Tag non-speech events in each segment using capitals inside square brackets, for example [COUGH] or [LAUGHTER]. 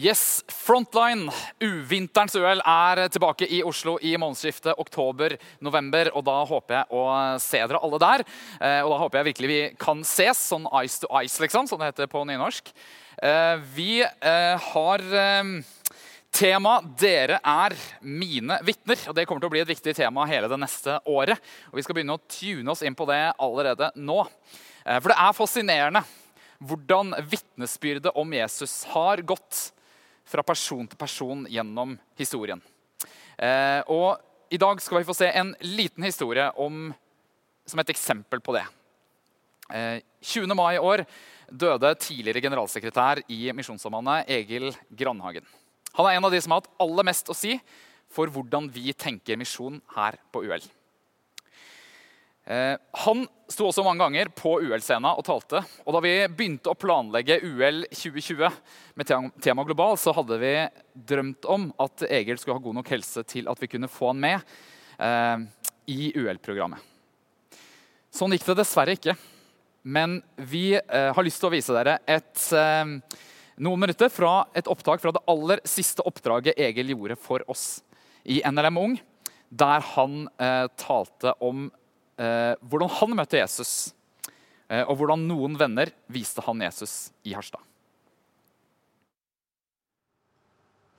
Yes, Frontline, uvinterens UL, er tilbake i Oslo i månedsskiftet oktober-november. og Da håper jeg å se dere alle der. Eh, og da håper jeg virkelig vi kan ses, sånn ice to ice, liksom, som det heter på nynorsk. Eh, vi eh, har tema 'Dere er mine vitner'. og Det kommer til å bli et viktig tema hele det neste året. og Vi skal begynne å tune oss inn på det allerede nå. For det er fascinerende hvordan vitnesbyrdet om Jesus har gått fra person til person gjennom historien. Eh, og I dag skal vi få se en liten historie om, som et eksempel på det. Eh, 20. mai i år døde tidligere generalsekretær i Misjonssambandet Egil Grandhagen. Han er en av de som har hatt aller mest å si for hvordan vi tenker misjon her på UL. Eh, han sto også mange ganger på UL-scena og talte. Og da vi begynte å planlegge UL 2020 med tema global, så hadde vi drømt om at Egil skulle ha god nok helse til at vi kunne få han med eh, i UL-programmet. Sånn gikk det dessverre ikke. Men vi eh, har lyst til å vise dere et, noen minutter fra et opptak fra det aller siste oppdraget Egil gjorde for oss i NLM Ung, der han talte om hvordan han møtte Jesus, eh, og hvordan noen venner viste han Jesus i Harstad.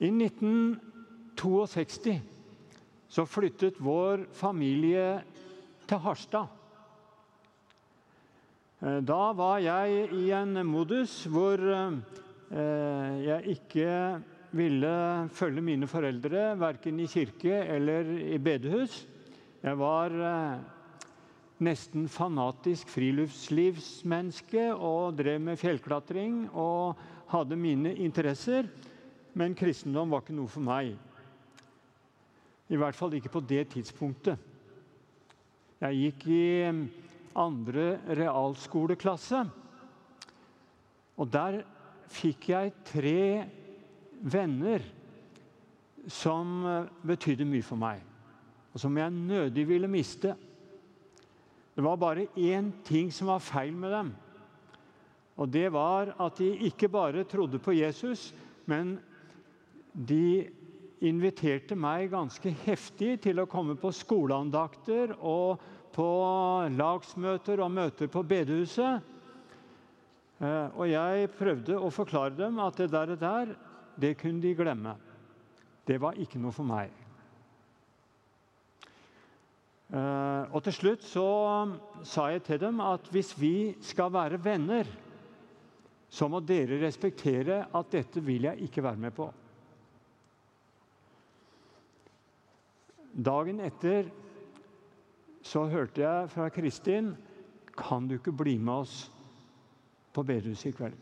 I 1962 så flyttet vår familie til Harstad. Eh, da var jeg i en modus hvor eh, jeg ikke ville følge mine foreldre verken i kirke eller i bedehus. Jeg var eh, nesten fanatisk friluftslivsmenneske og drev med fjellklatring og hadde mine interesser. Men kristendom var ikke noe for meg. I hvert fall ikke på det tidspunktet. Jeg gikk i andre realskoleklasse. Og der fikk jeg tre venner som uh, betydde mye for meg, og som jeg nødig ville miste. Det var bare én ting som var feil med dem. Og det var at de ikke bare trodde på Jesus, men de inviterte meg ganske heftig til å komme på skoleandakter og på lagsmøter og møter på bedehuset. Eh, og jeg prøvde å forklare dem at det der, der det kunne de glemme. Det var ikke noe for meg. Eh, og til slutt så sa jeg til dem at hvis vi skal være venner, så må dere respektere at dette vil jeg ikke være med på. Dagen etter så hørte jeg fra Kristin kan du ikke bli med oss på bedehuset i kveld.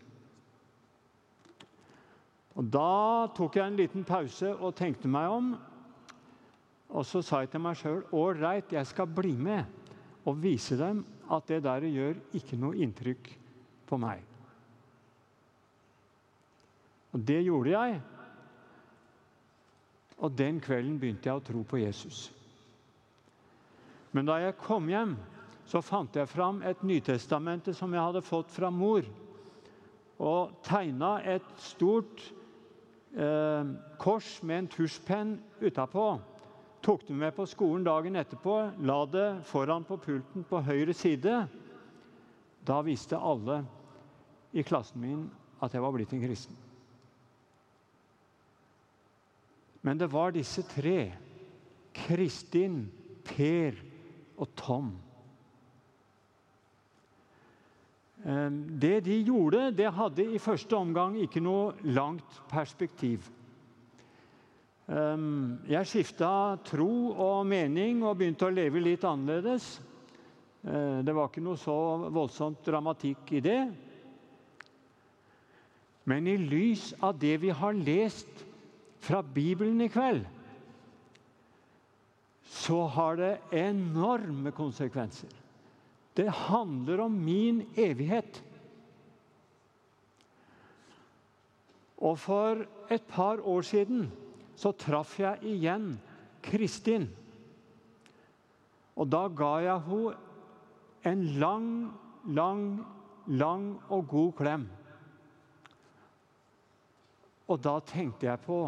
Og Da tok jeg en liten pause og tenkte meg om. Og så sa jeg til meg sjøl ålreit, jeg skal bli med og vise dem at det der gjør ikke noe inntrykk på meg. Og det gjorde jeg. Og den kvelden begynte jeg å tro på Jesus. Men da jeg kom hjem, så fant jeg fram et Nytestamente som jeg hadde fått fra mor, og tegna et stort eh, kors med en tusjpenn utapå tok det med på skolen dagen etterpå, la det foran på pulten på høyre side. Da visste alle i klassen min at jeg var blitt en kristen. Men det var disse tre, Kristin, Per og Tom. Ehm, det de gjorde, det hadde i første omgang ikke noe langt perspektiv. Ehm, jeg skifta tro og mening og begynte å leve litt annerledes. Eh, det var ikke noe så voldsomt dramatikk i det. Men i lys av det vi har lest fra Bibelen i kveld, så har det enorme konsekvenser. Det handler om min evighet. Og for et par år siden så traff jeg igjen Kristin. Og da ga jeg henne en lang, lang, lang og god klem. Og da tenkte jeg på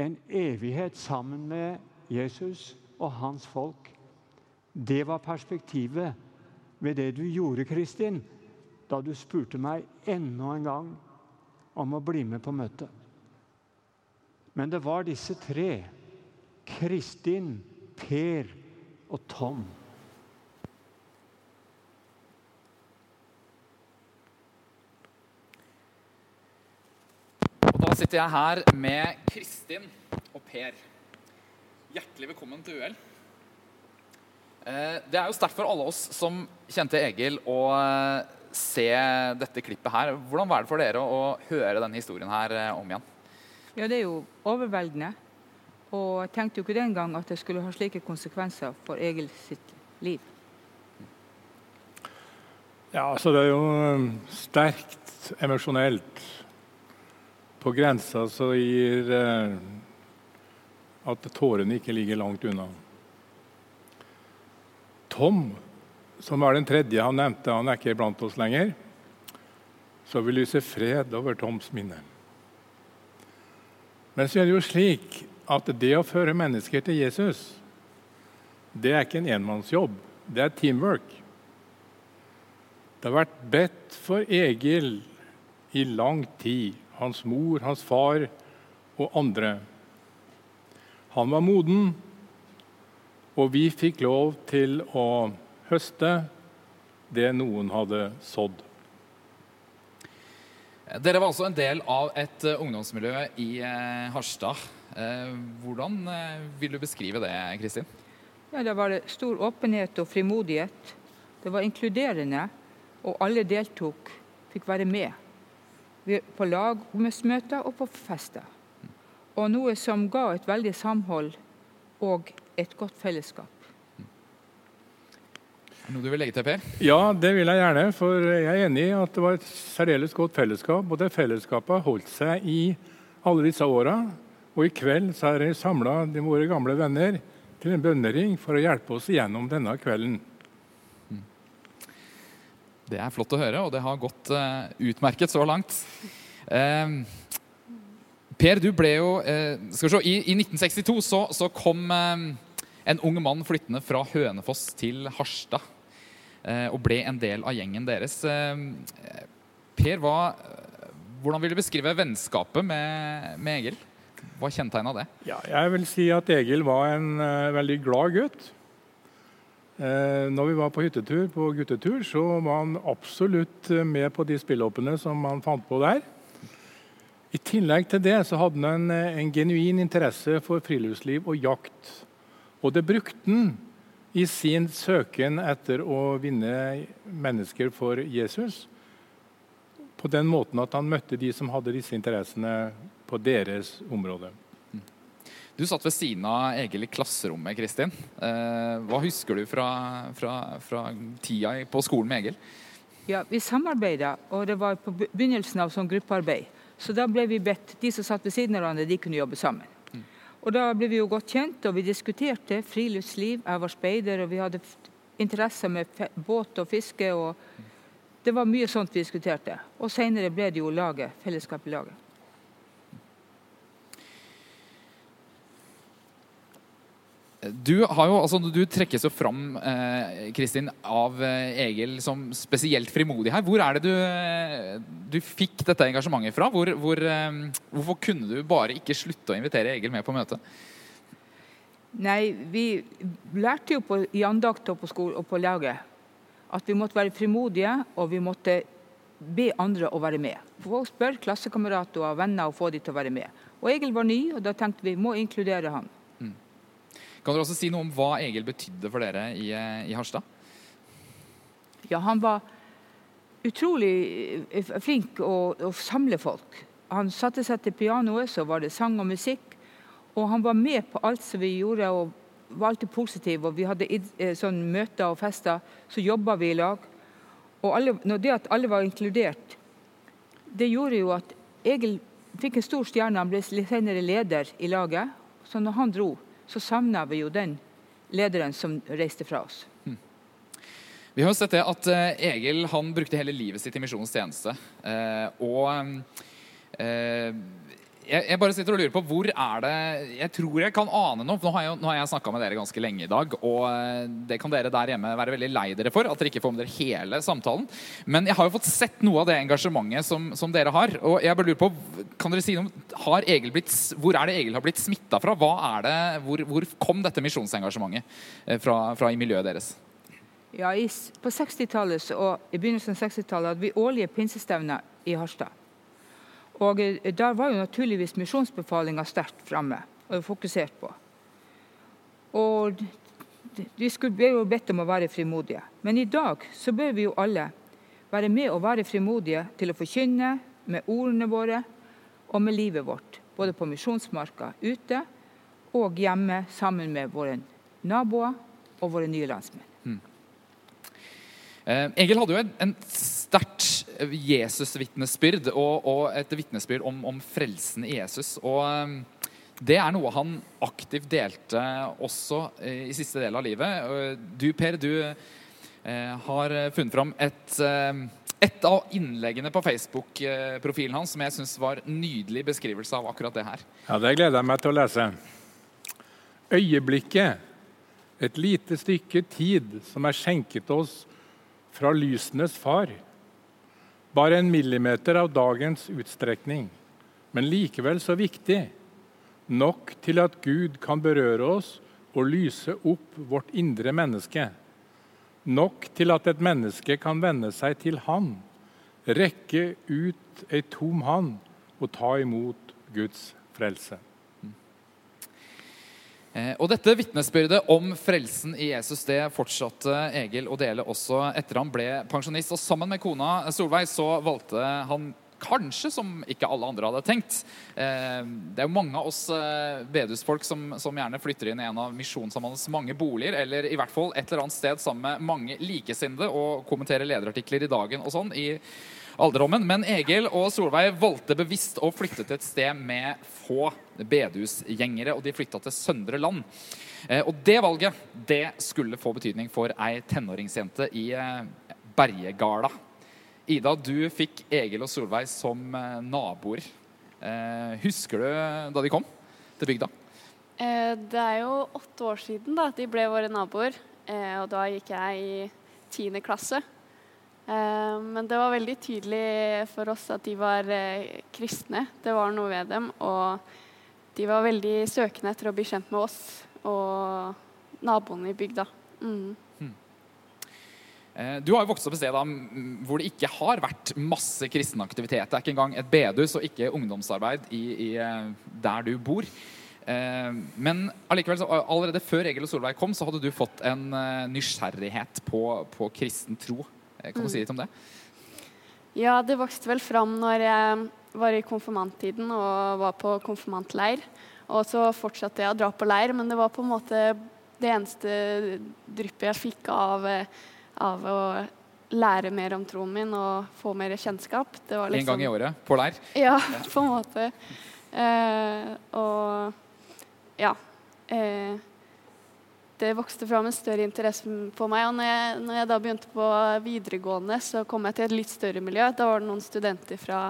en evighet sammen med Jesus og hans folk. Det var perspektivet ved det du gjorde, Kristin, da du spurte meg enda en gang om å bli med på møtet. Men det var disse tre Kristin, Per og Tom. Og da sitter jeg her med Kristin og Per. Hjertelig velkommen til UL. Eh, Det er jo sterkt for alle oss som kjente Egil, å eh, se dette klippet her. Hvordan var det for dere å høre denne historien her eh, om igjen? Ja, det er jo overveldende. Og jeg tenkte jo ikke den gang at det skulle ha slike konsekvenser for Egil sitt liv. Ja, altså det er jo um, sterkt emosjonelt. På grensa så gir eh, at tårene ikke ligger langt unna. Tom, som var den tredje han nevnte, han er ikke blant oss lenger. Så vi lyser fred over Toms minne. Men så er det jo slik at det å føre mennesker til Jesus, det er ikke en enmannsjobb. Det er teamwork. Det har vært bedt for Egil i lang tid. Hans mor, hans far og andre. Han var moden, og vi fikk lov til å høste det noen hadde sådd. Dere var altså en del av et eh, ungdomsmiljø i eh, Harstad. Eh, Hvordan vil du beskrive det, Kristin? Ja, det var stor åpenhet og frimodighet. Det var inkluderende, og alle deltok, fikk være med. På lagmøter og på fester. Og noe som ga et veldig samhold og et godt fellesskap. Noe du vil legge til, Per? Ja, det vil jeg gjerne, for jeg er enig i at det var et særdeles godt fellesskap. Og det fellesskapet har holdt seg i alle disse åra. Og i kveld så er jeg samla våre gamle venner til en bønnering for å hjelpe oss igjennom denne kvelden. Det er flott å høre, og det har gått eh, utmerket så langt. Eh, per, du ble jo eh, Skal vi se, i, i 1962 så, så kom eh, en ung mann flyttende fra Hønefoss til Harstad og ble en del av gjengen deres. Eh, per, hva, hvordan vil du beskrive vennskapet med, med Egil? Hva kjennetegna det? Ja, jeg vil si at Egil var en uh, veldig glad gutt. Uh, når vi var på hyttetur, på guttetur, så var han absolutt eh, med på de spillhoppene som han fant på der. I tillegg til det så hadde han en, eh, en genuin interesse for friluftsliv og jakt. Og det brukte han i sin søken etter å vinne mennesker for Jesus. På den måten at han møtte de som hadde disse interessene på deres område. Du satt ved siden av Egil i klasserommet, Kristin. Eh, hva husker du fra, fra, fra tida på skolen med Egil? Ja, Vi samarbeida, og det var på begynnelsen av sånn gruppearbeid. Så da ble vi bedt, de som satt ved siden av hverandre, de kunne jobbe sammen. Og da ble vi jo godt kjent, og vi diskuterte friluftsliv. Jeg var speider, og vi hadde interesser med båt og fiske. og Det var mye sånt vi diskuterte. Og seinere ble det jo laget, fellesskapet i laget. Du, jo, altså, du trekkes jo fram eh, Kristin, av eh, Egil som spesielt frimodig her. Hvor er det du, eh, du fikk dette engasjementet fra? Hvor, hvor, eh, hvorfor kunne du bare ikke slutte å invitere Egil med på møtet? Nei, vi lærte jo på, i andakt og på skole og på laget at vi måtte være frimodige, og vi måtte be andre å være med. Folk spørre klassekamerater og venner og få de til å være med. Og Egil var ny, og da tenkte vi må inkludere han. Kan dere også si noe om hva Egil betydde for dere i, eh, i Harstad? Ja, han var utrolig eh, flink å, å samle folk. Han satte seg til pianoet, så var det sang og musikk. Og han var med på alt som vi gjorde, og var alltid positiv. Og vi hadde eh, sånn møter og fester, så jobba vi i lag. Og alle, det at alle var inkludert, det gjorde jo at Egil fikk en stor stjerne. Han ble senere leder i laget. Så når han dro, så savna vi jo den lederen som reiste fra oss. Vi har jo sett det at eh, Egil han brukte hele livet sitt i misjonens tjeneste. Eh, og Eh, jeg, jeg bare sitter og lurer på hvor er det Jeg tror jeg kan ane noe. Nå har jeg, nå jeg snakka med dere ganske lenge i dag, og eh, det kan dere der hjemme være veldig lei dere for. At dere ikke får med dere hele samtalen. Men jeg har jo fått sett noe av det engasjementet som, som dere har. Og jeg bare lurer på, kan dere si noe har Egil blitt, Hvor er det Egil har blitt smitta fra? Hva er det, hvor, hvor kom dette misjonsengasjementet eh, fra, fra i miljøet deres? Ja, i, På 60-tallet og i begynnelsen av 60-tallet hadde vi årlige pinsestevner i Harstad. Og eh, Der var jo naturligvis misjonsbefalinga sterkt framme og fokusert på. Og Vi ble jo bedt om å være frimodige. Men i dag så bør vi jo alle være med og være frimodige til å forkynne med ordene våre og med livet vårt. Både på misjonsmarka ute og hjemme sammen med våre naboer og våre nye landsmenn. Mm. Egil hadde jo en, en sterkt Jesus-vitnesbyrd og, og, et vitnesbyrd om, om, frelsen i Jesus. Og um, det er noe han aktivt delte også i siste del av livet. Du, Per, du eh, har funnet fram et, eh, et av innleggene på Facebook-profilen hans som jeg syns var en nydelig beskrivelse av akkurat det her. Ja, Det gleder jeg meg til å lese. Øyeblikket, et lite stykke tid som er skjenket oss fra lysenes far bare en millimeter av dagens utstrekning, men likevel så viktig. Nok til at Gud kan berøre oss og lyse opp vårt indre menneske. Nok til at et menneske kan vende seg til Han, rekke ut ei tom hand og ta imot Guds frelse. Eh, og Dette vitnesbyrdet om frelsen i Jesus det fortsatte Egil å dele også etter han ble pensjonist. Og Sammen med kona Solveig så valgte han kanskje som ikke alle andre hadde tenkt. Eh, det er jo mange av oss eh, bedehusfolk som, som gjerne flytter inn i en av Misjonssambanets mange boliger, eller i hvert fall et eller annet sted sammen med mange likesinnede og kommenterer lederartikler i dagen og sånn. i alderdommen. Men Egil og Solveig valgte bevisst å flytte til et sted med få bedehusgjengere, og de flytta til Søndre Land. Eh, og det valget det skulle få betydning for ei tenåringsjente i eh, Bergegala. Ida, du fikk Egil og Solveig som eh, naboer. Husker du da de kom til bygda? Det er jo åtte år siden da de ble våre naboer. Og da gikk jeg i tiende klasse. Eh, men det var veldig tydelig for oss at de var eh, kristne. Det var noe ved dem. Og de var veldig søkende etter å bli kjent med oss og naboene i bygda. Mm. Hmm. Eh, du har jo vokst opp et sted hvor det ikke har vært masse kristen aktivitet. Det er ikke engang et bedehus og ikke ungdomsarbeid i, i, der du bor. Men allikevel, allerede før Egil og Solveig kom, så hadde du fått en nysgjerrighet på, på kristen tro. Kan du si litt om det? Ja, det vokste vel fram når jeg var i konfirmanttiden og var på konfirmantleir. Og så fortsatte jeg å dra på leir, men det var på en måte det eneste dryppet jeg fikk av, av å lære mer om troen min og få mer kjennskap. Liksom, en gang i året på leir? Ja, på en måte. Eh, og ja. Eh, det vokste fram en større interesse på meg. Og når jeg, når jeg, da begynte på videregående, så kom jeg til et litt større miljø. Da var det noen studenter fra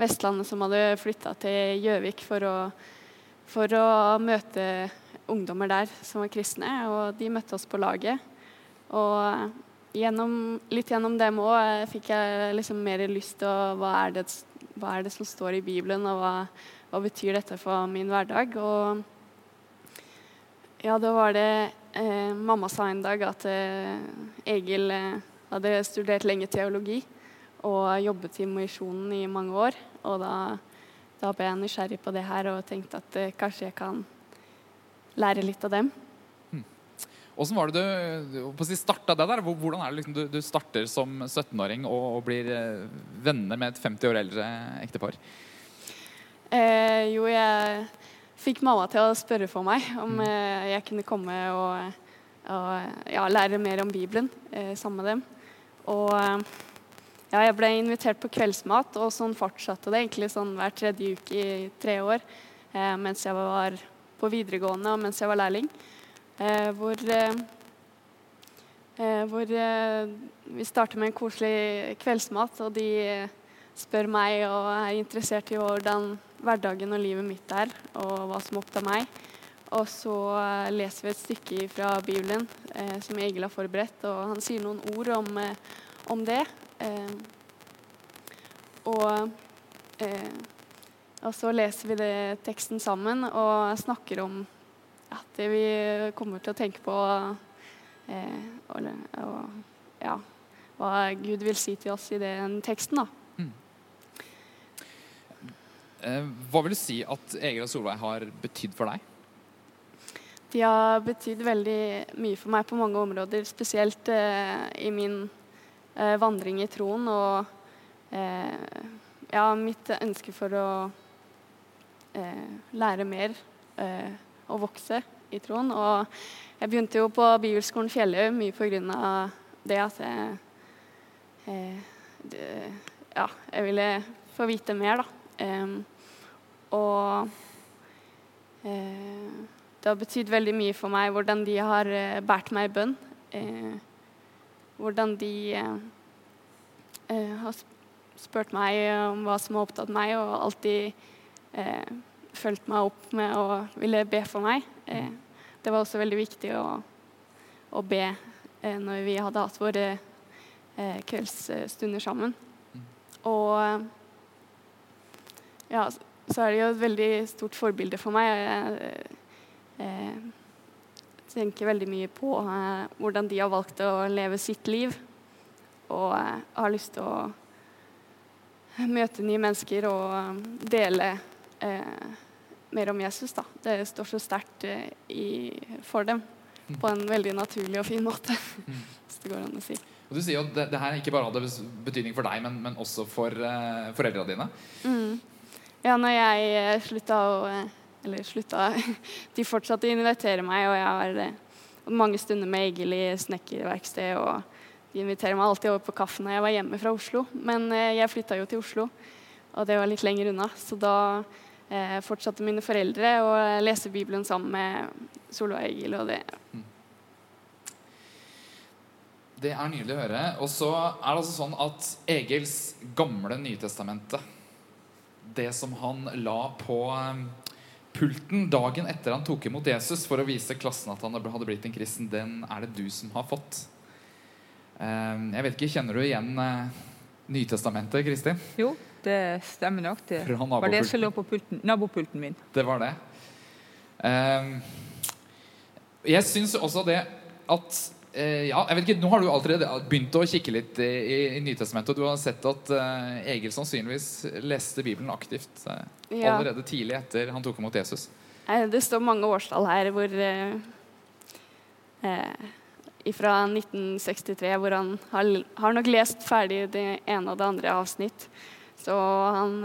Vestlandet som hadde flytta til Gjøvik for å, for å møte ungdommer der som var kristne. Og de møtte oss på laget. Og gjennom, litt gjennom dem òg fikk jeg liksom mer lyst til hva er, det, hva er det som står i Bibelen, og hva, hva betyr dette for min hverdag? Og ja, da var det Eh, mamma sa en dag at eh, Egil eh, hadde studert lenge teologi og jobbet i Misjonen i mange år. Og da, da, ble jeg nysgjerrig på det her og tenkte at eh, kanskje jeg kan lære litt av dem. Hmm. Hvordan var det du, du starta det der? Hvordan er det liksom du, du, starter som 17-åring og, og, blir eh, venner med et 50 år eldre ektepar? Eh, jo, jeg fikk mamma til å spørre for meg om mm. eh, jeg kunne komme og, og ja, lære mer om Bibelen eh, sammen med dem. Og ja, jeg ble invitert på kveldsmat, og sånn fortsatte det egentlig sånn hver tredje uke i tre år eh, mens jeg var på videregående og mens jeg var lærling. Eh, hvor eh, eh, hvor vi starter med en koselig kveldsmat, og de spør meg og er interessert i hvordan hverdagen og livet mitt er, og hva som opptar meg. Og så eh, leser vi et stykke fra Bibelen eh, som Egil har forberedt, og han sier noen ord om, eh, om det. Eh, og, eh, og så leser vi det teksten sammen og snakker om at vi kommer til å tenke på, eh, og, og ja, hva Gud vil si til oss i den teksten. da. Eh, hva vil du si at Egil og Solveig har betydd for deg? De har betydd veldig mye for meg på mange områder, spesielt eh, i min eh, vandring i troen og eh, ja, mitt ønske for å eh, lære mer eh, og vokse i troen. Og jeg begynte jo på Bibelskolen Fjellhaug mye pga. det at jeg, det, ja, jeg ville få vite mer, da. Og uh, det har betydd veldig mye for meg hvordan de har uh, båret meg i bønn. Uh, hvordan de har spurt meg om hva som har opptatt meg, og alltid fulgt meg opp med å ville be for meg. det var også veldig viktig å, å be når vi hadde hatt våre kveldsstunder sammen. Og ja, så er det jo et veldig stort forbilde for meg. Jeg, jeg, jeg tenker veldig mye på eh, hvordan de har valgt å leve sitt liv. Og eh, har lyst til å møte nye mennesker og eh, dele eh, mer om Jesus. Da. Det står så sterkt eh, for dem på en veldig naturlig og fin måte, [LAUGHS] hvis det går an å si. Og Du sier jo at det, det her ikke bare hadde betydning for deg, men, men også for uh, foreldrene dine. Mm. Ja, når jeg uh, slutta å uh, Eller slutta [LAUGHS] De fortsatte å invitere meg, og jeg har uh, mange stunder med Egil i snekkerverksted, og de inviterer meg alltid over på kaffe når jeg var hjemme fra Oslo. Men jeg flytta jo til Oslo, og det var litt lenger unna, så da fortsatte mine foreldre å lese Bibelen sammen med Solveig Egil, og det mm det er nydelig å høre. Og så er det altså sånn at Egils gamle Nytestamentet, det som han la på eh, pulten dagen etter han tok imot Jesus for å vise klassen at han hadde blitt en kristen, den er det du som har fått. Eh, jeg vet ikke, Kjenner du igjen eh, Nytestamentet, Kristi? Jo, det stemmer nok. Det var det som lå på pulten, nabopulten min. Det var det. Jeg syns også det at ja, jeg vet ikke, Nå har du allerede begynt å kikke litt i, i, Nytestamentet. Og du har sett at uh, Egil sannsynligvis leste Bibelen aktivt uh, ja. allerede tidlig etter han tok imot Jesus. Det står mange årstall her hvor uh, fra 1963 hvor han har, har, nok lest ferdig det ene og det andre avsnitt. Så han,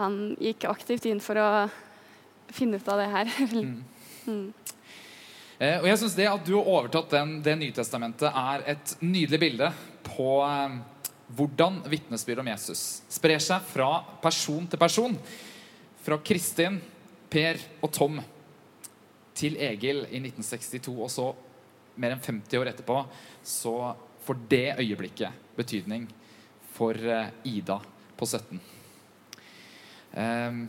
han gikk aktivt inn for å finne ut av det her. mm. [LAUGHS] Eh, og jeg synes Det at du har overtatt den, det Nytestamentet, er et nydelig bilde på eh, hvordan vitnesbyrd om Jesus sprer seg fra person til person. Fra Kristin, Per og Tom til Egil i 1962. Og så, mer enn 50 år etterpå, så får det øyeblikket betydning for eh, Ida på 17. Um,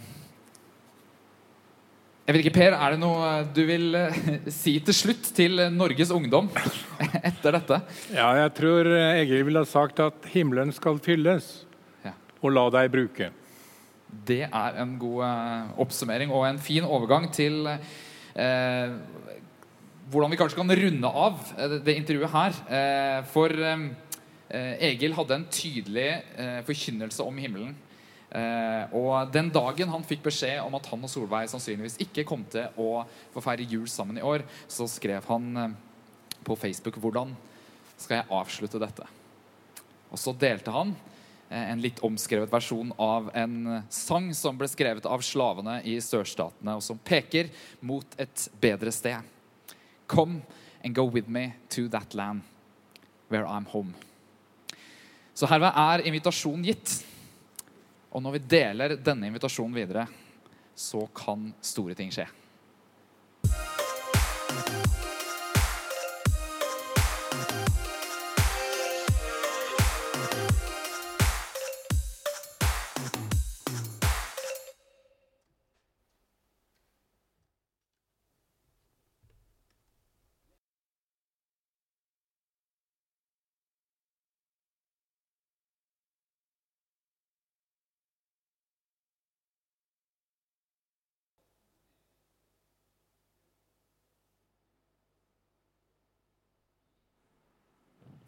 jeg vet ikke, Per, Er det noe du vil eh, [LAUGHS] si til slutt til Norges ungdom [LAUGHS] etter dette? Ja, jeg tror Egil ville ha sagt at himmelen skal fylles, ja. og la deg bruke. Det er en god oppsummering og en fin overgang til eh, hvordan vi kanskje kan runde av det intervjuet her. Eh, for Egil hadde en tydelig forkynnelse om himmelen. Eh, og den dagen han fikk beskjed om at han og Solveig sannsynligvis ikke kom til å få feire jul sammen i år, så skrev han eh, på Facebook hvordan skal jeg avslutte dette. Og så delte han eh, en litt omskrevet versjon av en sang som ble skrevet av slavene i sørstatene, og som peker mot et bedre sted. Come and go with me to that land where I'm home. Så herved er invitasjonen gitt. Og når vi deler denne invitasjonen videre, så kan store ting skje.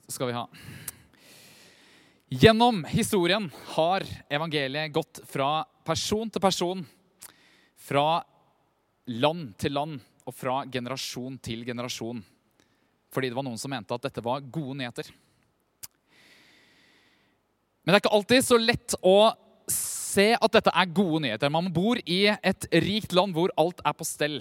Skal vi ha. Gjennom historien har evangeliet gått fra person til person, fra land til land og fra generasjon til generasjon. Fordi det var noen som mente at dette var gode nyheter. Men det er ikke alltid så lett å se at dette er gode nyheter. Man bor i et rikt land hvor alt er på stell.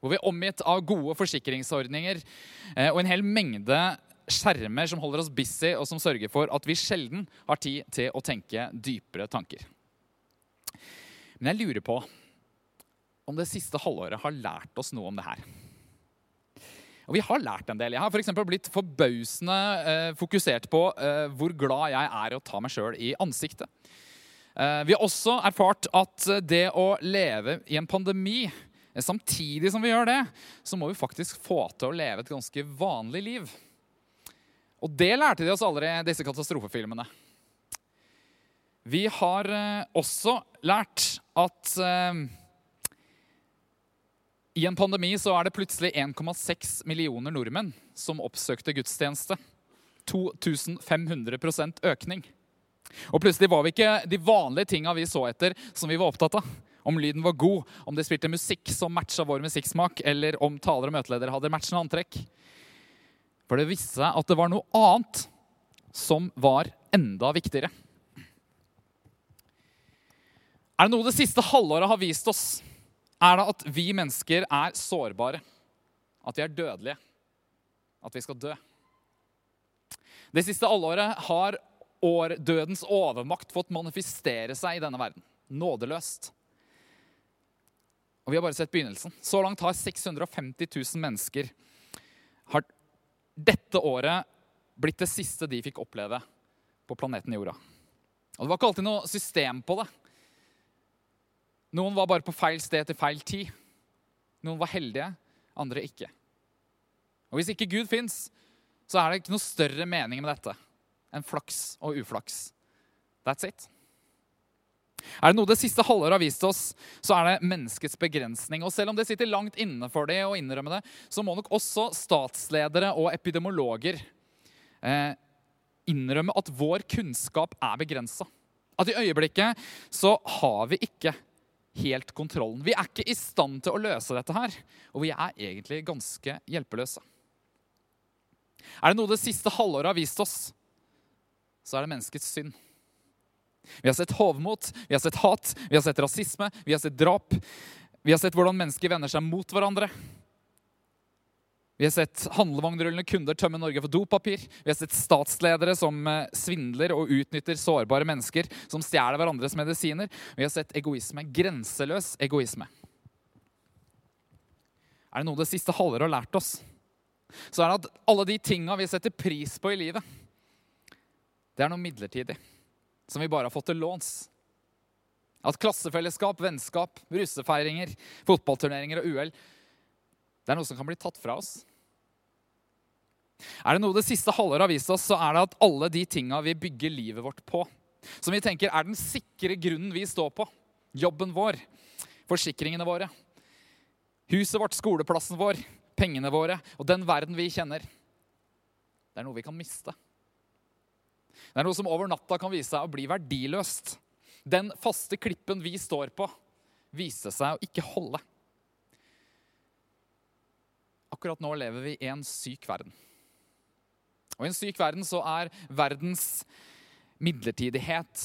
Hvor vi er omgitt av gode forsikringsordninger eh, og en hel mengde skjermer som holder oss busy, og som sørger for at vi sjelden har tid til å tenke dypere tanker. Men jeg lurer på om det siste halvåret har lært oss noe om det her. Og vi har lært en del. Jeg har for blitt forbausende eh, fokusert på eh, hvor glad jeg er i å ta meg sjøl i ansiktet. Eh, vi har også erfart at det å leve i en pandemi eh, Samtidig som vi gjør det, så må vi faktisk få til å leve et ganske vanlig liv. Og det lærte de oss aldri disse katastrofefilmene. Vi har eh, også lært at eh, i en pandemi så er det plutselig 1,6 millioner nordmenn som oppsøkte gudstjeneste. 2500% økning. Og plutselig var vi ikke de vanlige tinga vi så etter, som vi var opptatt av. Om lyden var god, om de spilte musikk som matcha vår musikksmak, eller om taler og møteledere hadde matchende antrekk. For det viste seg at det var noe annet som var enda viktigere. Er det noe det siste halvåret har vist oss, er det at vi mennesker er sårbare. At vi er dødelige. At vi skal dø. Det siste halvåret har dødens overmakt fått manifestere seg i denne verden. Nådeløst. Og vi har bare sett begynnelsen. Så langt har 650 000 mennesker dette året blitt det siste de fikk oppleve på planeten Jorda. Og Det var ikke alltid noe system på det. Noen var bare på feil sted til feil tid. Noen var heldige, andre ikke. Og Hvis ikke Gud fins, så er det ikke noe større mening med dette enn flaks og uflaks. That's it. Er det noe det siste halvåret har vist oss, så er det menneskets begrensning. Og selv om det sitter langt inne for det å innrømme det, så må nok også statsledere og epidemiologer eh, innrømme at vår kunnskap er begrensa. At i øyeblikket så har vi ikke helt kontrollen. Vi er ikke i stand til å løse dette her, og vi er egentlig ganske hjelpeløse. Er det noe det siste halvåret har vist oss, så er det menneskets synd. Vi har sett hovmot, vi har sett hat, vi har sett rasisme, vi har sett drap. Vi har sett hvordan mennesker vender seg mot hverandre. Vi har sett handlevognrullende kunder tømme Norge for dopapir. Vi har sett statsledere som eh, svindler og utnytter sårbare mennesker, som stjeler hverandres medisiner. Vi har sett egoisme. Grenseløs egoisme. Er det noe det siste halvåret har lært oss, så er det at alle de tinga vi setter pris på i livet, det er noe midlertidig. Som vi bare har fått til låns. At klassefellesskap, vennskap, russefeiringer, fotballturneringer og uhell det er noe som kan bli tatt fra oss. Er det noe det siste halvåret har vist oss, så er det at alle de tinga vi bygger livet vårt på, som vi tenker er den sikre grunnen vi står på, jobben vår, forsikringene våre, huset vårt, skoleplassen vår, pengene våre og den verden vi kjenner, det er noe vi kan miste. Det er noe som over natta kan vise seg å bli verdiløst. Den faste klippen vi står på, viste seg å ikke holde. Akkurat nå lever vi i en syk verden. Og I en syk verden så er verdens midlertidighet,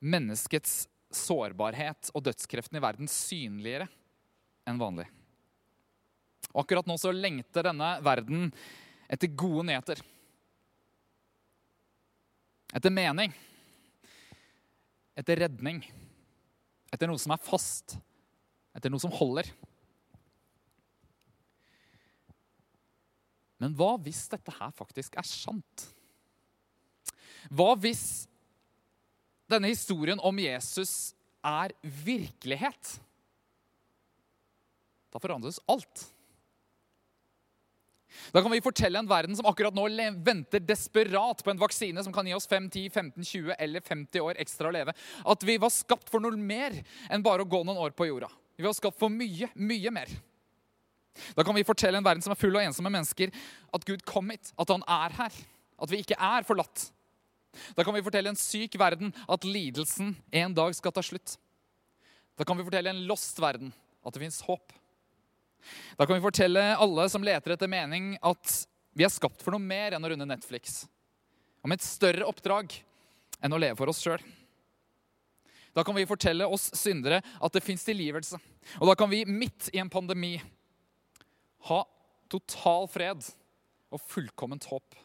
menneskets sårbarhet og dødskreftene i verden synligere enn vanlig. Og Akkurat nå så lengter denne verden etter gode nyheter. Etter mening. Etter redning. Etter noe som er fast. Etter noe som holder. Men hva hvis dette her faktisk er sant? Hva hvis denne historien om Jesus er virkelighet? Da forandres alt. Da kan vi fortelle en verden som akkurat nå venter desperat på en vaksine som kan gi oss 5, 10, 15, 20 eller 50 år ekstra å leve, at vi var skapt for noe mer enn bare å gå noen år på jorda. Vi var skapt for mye, mye mer. Da kan vi fortelle en verden som er full av ensomme mennesker, at Gud kom hit, at han er her. at vi ikke er forlatt. Da kan vi fortelle en syk verden at lidelsen en dag skal ta slutt. Da kan vi fortelle en lost verden at det fins håp. Da kan vi fortelle alle som leter etter mening, at vi er skapt for noe mer enn å runde Netflix. Om et større oppdrag enn å leve for oss sjøl. Da kan vi fortelle oss syndere at det fins tilgivelse. Og da kan vi midt i en pandemi ha total fred og fullkomment håp.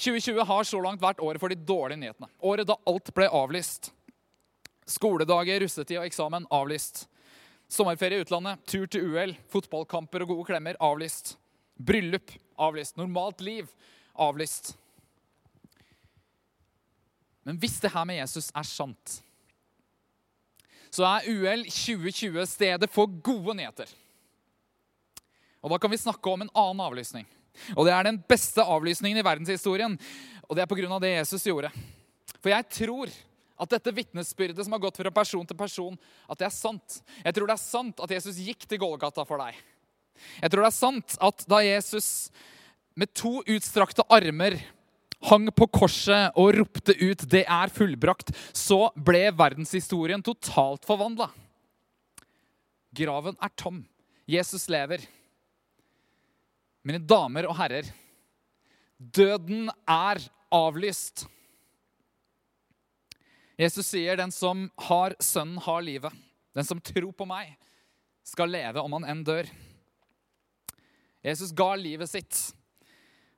2020 har så langt vært året for de dårlige nyhetene. Året da alt ble avlyst. Skoledager, russetid og eksamen avlyst. Sommerferie i utlandet, tur til UL, fotballkamper og gode klemmer avlyst. Bryllup avlyst. Normalt liv avlyst. Men hvis det her med Jesus er sant, så er UL 2020 stedet for gode nyheter. Og da kan vi snakke om en annen avlysning. Og det er den beste avlysningen i verdenshistorien. Og det er pga. det Jesus gjorde. For jeg tror at dette vitnesbyrdet som har gått fra person til person, at det er sant. Jeg tror det er sant at Jesus gikk til Golgata for deg. Jeg tror det er sant at da Jesus med to utstrakte armer hang på korset og ropte ut 'Det er fullbrakt', så ble verdenshistorien totalt forvandla. Graven er tom. Jesus lever. Mine damer og herrer, døden er avlyst. Jesus sier, 'Den som har Sønnen, har livet'. Den som tror på meg, skal leve om han enn dør. Jesus ga livet sitt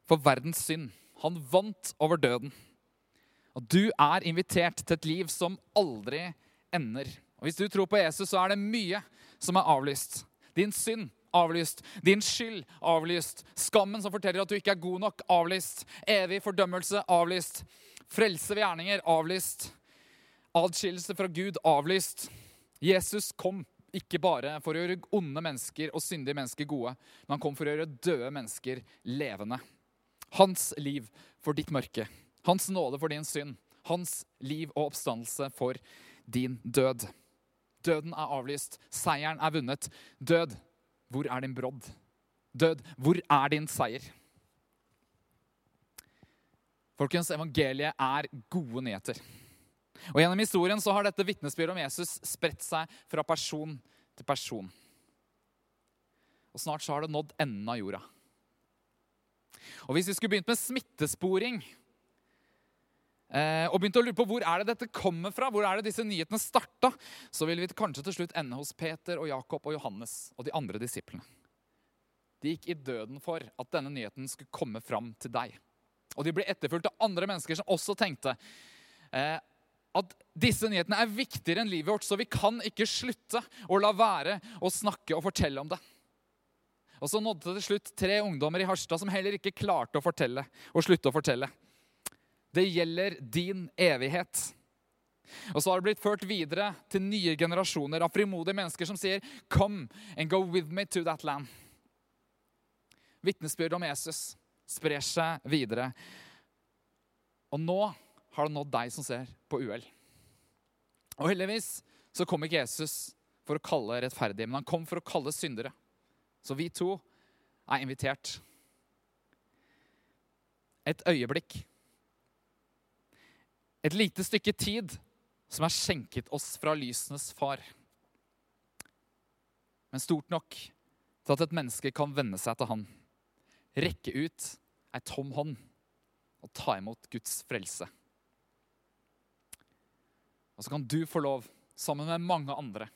for verdens synd. Han vant over døden. Og du er invitert til et liv som aldri ender. Og Hvis du tror på Jesus, så er det mye som er avlyst. Din synd avlyst. Din skyld avlyst. Skammen som forteller at du ikke er god nok, avlyst. Evig fordømmelse avlyst. Frelse ved gjerninger avlyst. Adskillelse fra Gud avlyst. Jesus kom ikke bare for å gjøre onde mennesker og syndige mennesker gode, men han kom for å gjøre døde mennesker levende. Hans liv for ditt mørke. Hans nåde for din synd. Hans liv og oppstandelse for din død. Døden er avlyst. Seieren er vunnet. Død, hvor er din brodd? Død, hvor er din seier? Folkens, evangeliet er gode nyheter. Og Gjennom historien så har dette vitnesbyrdet om Jesus spredt seg fra person til person. Og Snart så har det nådd enden av jorda. Og Hvis vi skulle begynt med smittesporing eh, og begynt å lure på hvor er det dette kommer fra, hvor er det disse nyhetene starta, så ville vi kanskje til slutt ende hos Peter og Jakob og Johannes og de andre disiplene. De gikk i døden for at denne nyheten skulle komme fram til deg. Og de ble etterfulgt av andre mennesker som også tenkte eh, at disse nyhetene er viktigere enn livet vårt, så vi kan ikke slutte å la være å snakke og fortelle om det. Og så nådde det til slutt tre ungdommer i Harstad som heller ikke klarte å fortelle og slutte å fortelle. Det gjelder din evighet. Og så har det blitt ført videre til nye generasjoner av frimodige mennesker som sier, 'Come and go with me to that land'. Vitnesbyrd om Jesus sprer seg videre. Og nå har det nådd deg som ser på UL. Og heldigvis så kom ikke Jesus for å kalle rettferdige, men han kom for å kalle syndere. Så vi to er invitert. Et øyeblikk. Et lite stykke tid som er skjenket oss fra lysenes far. Men stort nok til at et menneske kan vende seg til han. Rekke ut ei tom hånd og ta imot Guds frelse. Og så kan du få lov, sammen med mange andre,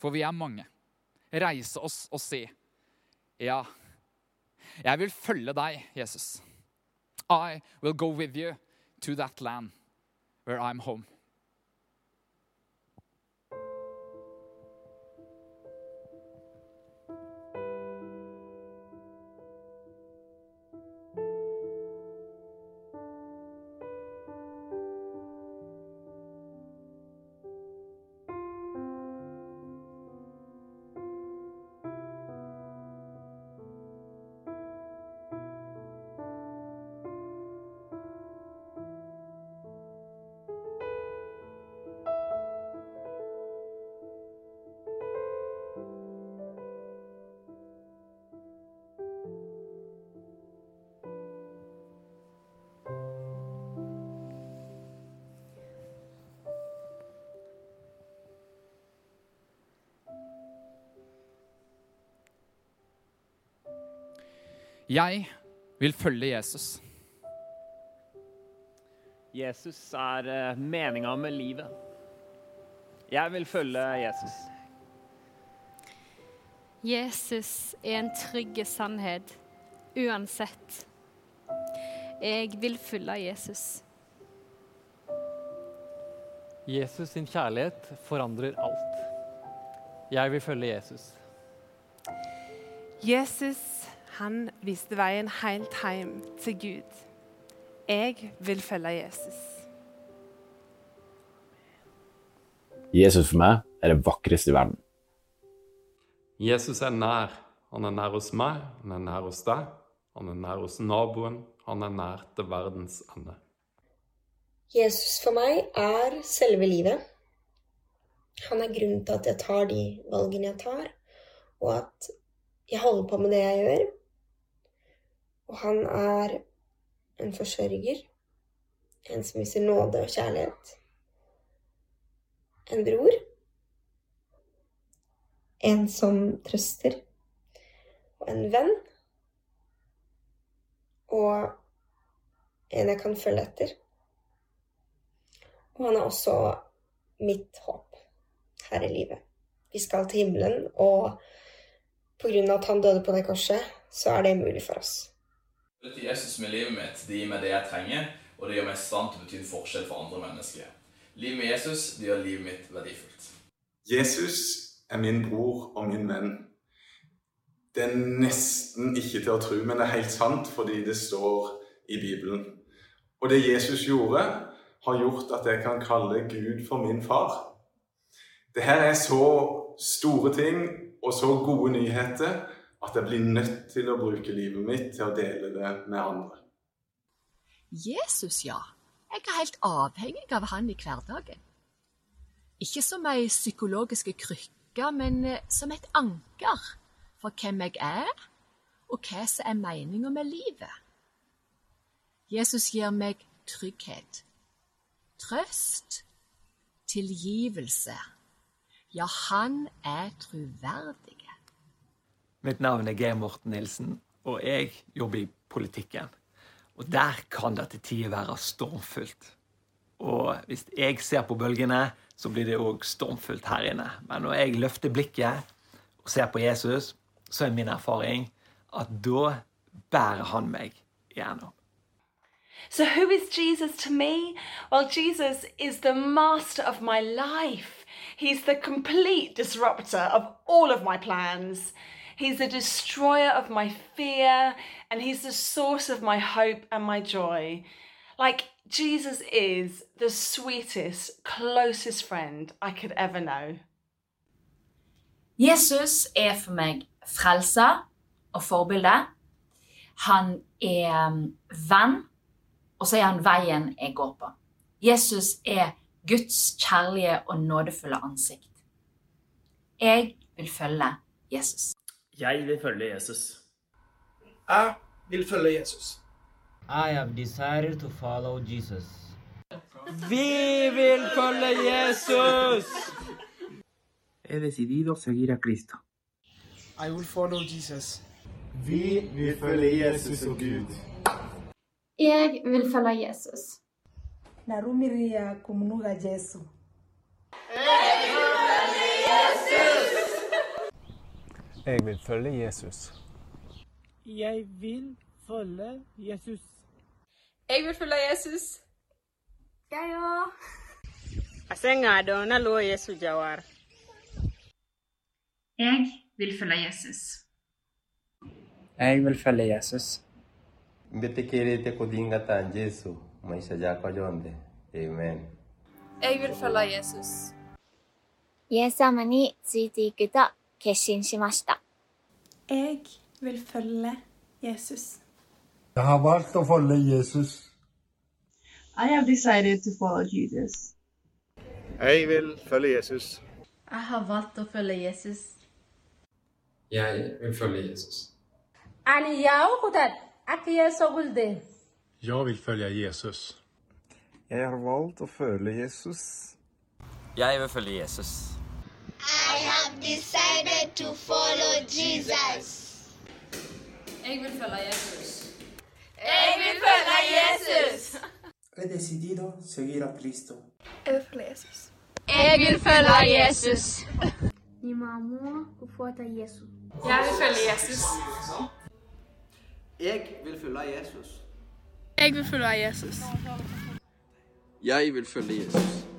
for vi er mange, reise oss og si ja, jeg vil følge deg, Jesus. I will go with you to that land where I'm home. Jeg vil følge Jesus. Jesus er eh, meninga med livet. Jeg vil følge Jesus. Jesus er en trygg sannhet uansett. Jeg vil følge Jesus. Jesus sin kjærlighet forandrer alt. Jeg vil følge Jesus. Jesus han viste veien helt hjem til Gud. Jeg vil følge Jesus. Jesus for meg er det vakreste i verden. Jesus er nær. Han er nær hos meg, han er nær hos deg, han er nær hos naboen, han er nær til verdens ende. Jesus for meg er selve livet. Han er grunnen til at jeg tar de valgene jeg tar, og at jeg holder på med det jeg gjør. Og han er en forsørger, en som viser nåde og kjærlighet. En bror. En som trøster. Og en venn. Og en jeg kan følge etter. Og han er også mitt håp her i livet. Vi skal til himmelen, og av at han døde på det korset, så er det mulig for oss. Til Jesus med livet mitt, det gir meg det jeg trenger, og det gjør meg i stand til å bety en forskjell for andre mennesker. Livet med Jesus det gjør livet mitt verdifullt. Jesus er min bror og min venn. Det er nesten ikke til å tro, men det er helt sant fordi det står i Bibelen. Og det Jesus gjorde, har gjort at jeg kan kalle Gud for min far. Det her er så store ting og så gode nyheter at jeg blir nødt til å bruke livet mitt til å dele det med andre. Jesus, ja. Jeg er helt avhengig av han i hverdagen. Ikke som ei psykologisk krykke, men eh, som et anker for hvem jeg er, og hva som er meninga med livet. Jesus gir meg trygghet, trøst, tilgivelse. Ja, han er troverdig. Mitt navn er Geir Morten Nilsen, og jeg jobber i politikken. Og der kan det til tider være stormfullt. Og hvis jeg ser på bølgene, så blir det òg stormfullt her inne. Men når jeg løfter blikket og ser på Jesus, så er min erfaring at da bærer han meg gjennom. So, who is Jesus to me? Well, Jesus is the master of my life. He's the complete disruptor of all of my plans. He's the destroyer of my fear, and He's the source of my hope and my joy. Like, Jesus is the sweetest, closest friend I could ever know. Jesus er for meg frelser og forbilde. Han er um, venn, og så er han veien jeg går på. Jesus er Guds kjærlige og nådefulle ansikt. Jeg vil følge Jesus. Jeg vil følge Jesus. Jeg vil følge Jesus. I have decided to follow Jesus. Vi vil følge Jesus! He decidido seguir a Cristo. I will follow Jesus. Vi vil følge Jesus og Gud. Jeg vil følge Jesus. Narumiria kumnuga Jesu. Jeg vil følge Jesus. Jeg vil følge Jesus. Jeg vil følge Jesus. Jeg òg. Asengado na lo Yesu jawar. Jeg vil følge Jesus. Jeg vil følge Jesus. Mbetekerete kudingata Jesu maisha yako yonde. Amen. Jeg vil følge Jesus. イエス様についていくと 決心しました。 Jeg vil følge Jesus. Jeg har valgt å følge Jesus. I have decided to follow Jesus. Jeg vil følge Jesus. Jeg har valgt å følge Jesus. Jeg vil følge Jesus. Ani yao kutat akiya sogulde. Jeg vil følge Jesus. Jeg har valgt å følge Jesus. Jeg vil følge Jesus. I have decided to follow Jesus. Jeg vil følge Jesus. Jeg vil følge Jesus. He decidido seguir a Cristo. Jeg vil følge Jesus. Jeg vil følge Jesus. Nimeamua kufuata Yesu. Jeg vil følge Jesus. Jeg vil følge Jesus. Jeg vil følge Jesus. Jeg vil følge Jesus.